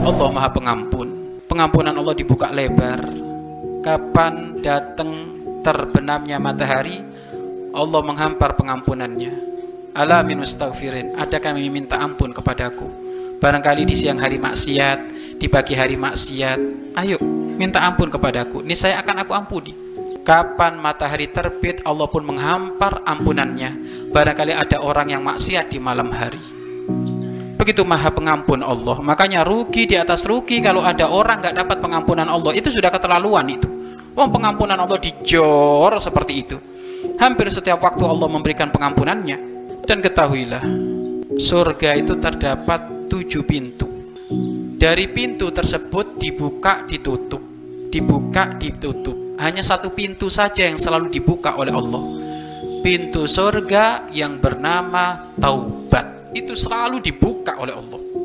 Allah Maha Pengampun. Pengampunan Allah dibuka lebar. Kapan datang terbenamnya matahari, Allah menghampar pengampunannya. Ala min mustaghfirin. Ada kami minta ampun kepadaku. Barangkali di siang hari maksiat, di pagi hari maksiat. Ayo, minta ampun kepadaku. Ini saya akan aku ampuni. Kapan matahari terbit, Allah pun menghampar ampunannya. Barangkali ada orang yang maksiat di malam hari. Begitu maha pengampun Allah. Makanya rugi di atas rugi kalau ada orang nggak dapat pengampunan Allah. Itu sudah keterlaluan itu. Wong pengampunan Allah dijor seperti itu. Hampir setiap waktu Allah memberikan pengampunannya. Dan ketahuilah, surga itu terdapat tujuh pintu. Dari pintu tersebut dibuka, ditutup. Dibuka, ditutup. Hanya satu pintu saja yang selalu dibuka oleh Allah. Pintu surga yang bernama taubat itu selalu dibuka oleh Allah.